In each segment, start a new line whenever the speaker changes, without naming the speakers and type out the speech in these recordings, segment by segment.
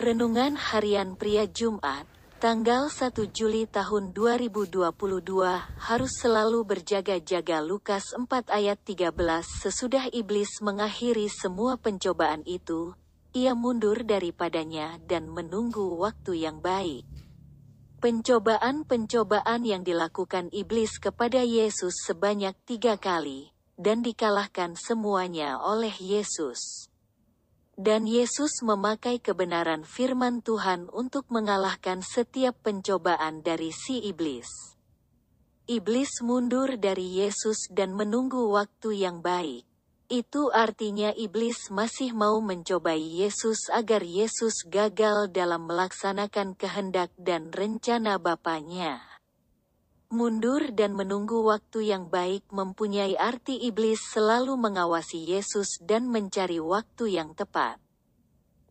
Renungan Harian Pria Jumat, tanggal 1 Juli tahun 2022 harus selalu berjaga-jaga Lukas 4 ayat 13 sesudah iblis mengakhiri semua pencobaan itu, ia mundur daripadanya dan menunggu waktu yang baik. Pencobaan-pencobaan yang dilakukan iblis kepada Yesus sebanyak tiga kali, dan dikalahkan semuanya oleh Yesus. Dan Yesus memakai kebenaran firman Tuhan untuk mengalahkan setiap pencobaan dari si iblis. Iblis mundur dari Yesus dan menunggu waktu yang baik. Itu artinya iblis masih mau mencobai Yesus agar Yesus gagal dalam melaksanakan kehendak dan rencana Bapaknya. Mundur dan menunggu waktu yang baik mempunyai arti iblis selalu mengawasi Yesus dan mencari waktu yang tepat.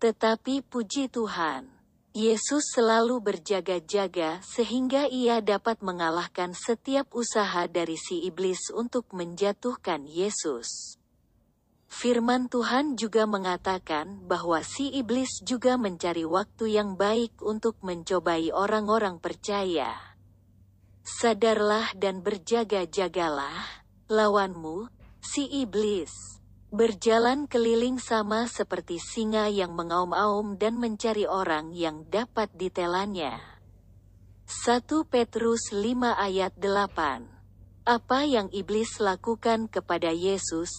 Tetapi puji Tuhan, Yesus selalu berjaga-jaga sehingga ia dapat mengalahkan setiap usaha dari si iblis untuk menjatuhkan Yesus. Firman Tuhan juga mengatakan bahwa si iblis juga mencari waktu yang baik untuk mencobai orang-orang percaya. Sadarlah dan berjaga-jagalah, lawanmu, si iblis, berjalan keliling sama seperti singa yang mengaum-aum dan mencari orang yang dapat ditelannya. 1 Petrus 5 ayat 8 Apa yang iblis lakukan kepada Yesus,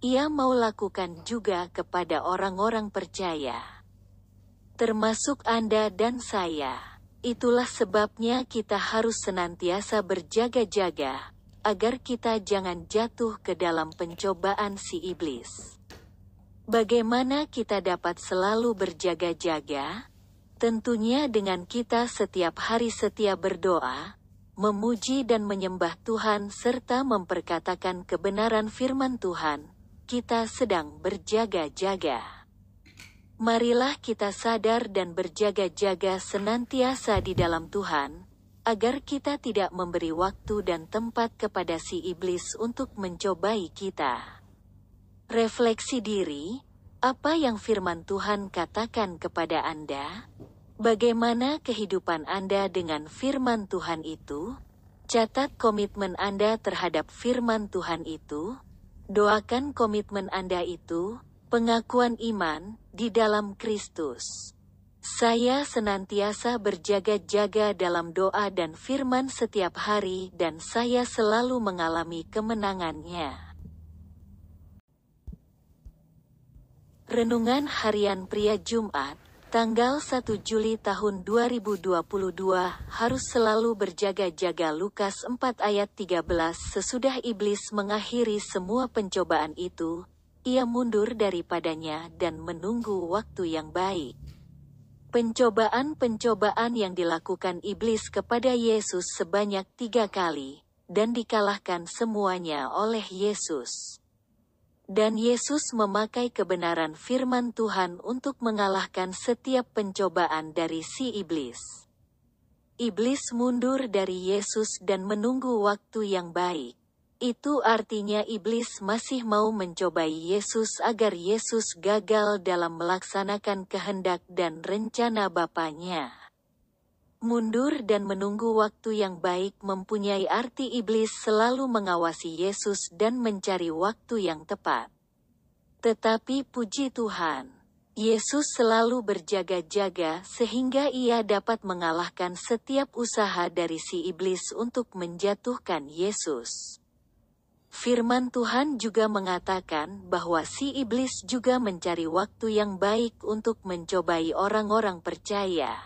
ia mau lakukan juga kepada orang-orang percaya. Termasuk Anda dan saya. Itulah sebabnya kita harus senantiasa berjaga-jaga, agar kita jangan jatuh ke dalam pencobaan si iblis. Bagaimana kita dapat selalu berjaga-jaga? Tentunya dengan kita setiap hari setia berdoa, memuji dan menyembah Tuhan serta memperkatakan kebenaran firman Tuhan, kita sedang berjaga-jaga. Marilah kita sadar dan berjaga-jaga senantiasa di dalam Tuhan, agar kita tidak memberi waktu dan tempat kepada si iblis untuk mencobai kita. Refleksi diri, apa yang firman Tuhan katakan kepada Anda? Bagaimana kehidupan Anda dengan firman Tuhan itu? Catat komitmen Anda terhadap firman Tuhan itu. Doakan komitmen Anda itu, pengakuan iman, di dalam Kristus. Saya senantiasa berjaga-jaga dalam doa dan firman setiap hari dan saya selalu mengalami kemenangannya. Renungan Harian Pria Jumat, tanggal 1 Juli tahun 2022 harus selalu berjaga-jaga Lukas 4 ayat 13 sesudah iblis mengakhiri semua pencobaan itu, ia mundur daripadanya dan menunggu waktu yang baik. Pencobaan-pencobaan yang dilakukan iblis kepada Yesus sebanyak tiga kali, dan dikalahkan semuanya oleh Yesus. Dan Yesus memakai kebenaran firman Tuhan untuk mengalahkan setiap pencobaan dari si iblis. Iblis mundur dari Yesus dan menunggu waktu yang baik. Itu artinya iblis masih mau mencobai Yesus agar Yesus gagal dalam melaksanakan kehendak dan rencana Bapaknya. Mundur dan menunggu waktu yang baik mempunyai arti iblis selalu mengawasi Yesus dan mencari waktu yang tepat. Tetapi puji Tuhan, Yesus selalu berjaga-jaga sehingga ia dapat mengalahkan setiap usaha dari si iblis untuk menjatuhkan Yesus. Firman Tuhan juga mengatakan bahwa si iblis juga mencari waktu yang baik untuk mencobai orang-orang percaya.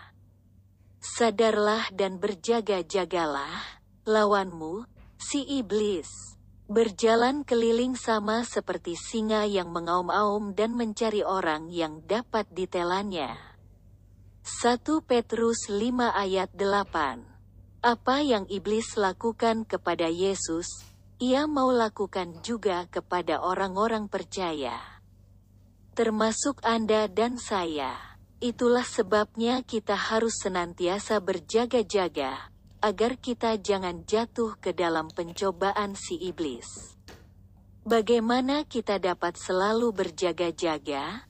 Sadarlah dan berjaga-jagalah, lawanmu, si iblis, berjalan keliling sama seperti singa yang mengaum-aum dan mencari orang yang dapat ditelannya. 1 Petrus 5 ayat 8 Apa yang iblis lakukan kepada Yesus, ia mau lakukan juga kepada orang-orang percaya. Termasuk Anda dan saya. Itulah sebabnya kita harus senantiasa berjaga-jaga, agar kita jangan jatuh ke dalam pencobaan si iblis. Bagaimana kita dapat selalu berjaga-jaga?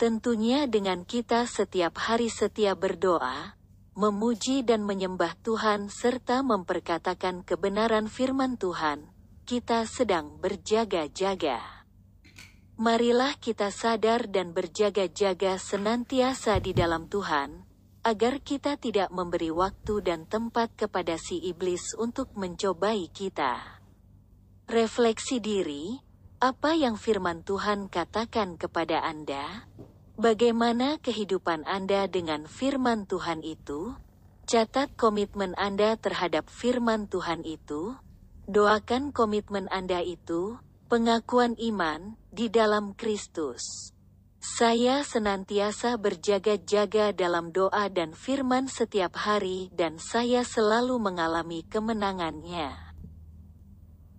Tentunya dengan kita setiap hari setia berdoa, memuji dan menyembah Tuhan serta memperkatakan kebenaran firman Tuhan, kita sedang berjaga-jaga. Marilah kita sadar dan berjaga-jaga senantiasa di dalam Tuhan, agar kita tidak memberi waktu dan tempat kepada si iblis untuk mencobai kita. Refleksi diri, apa yang firman Tuhan katakan kepada Anda? Bagaimana kehidupan Anda dengan firman Tuhan itu? Catat komitmen Anda terhadap firman Tuhan itu. Doakan komitmen Anda itu, pengakuan iman, di dalam Kristus. Saya senantiasa berjaga-jaga dalam doa dan firman setiap hari dan saya selalu mengalami kemenangannya.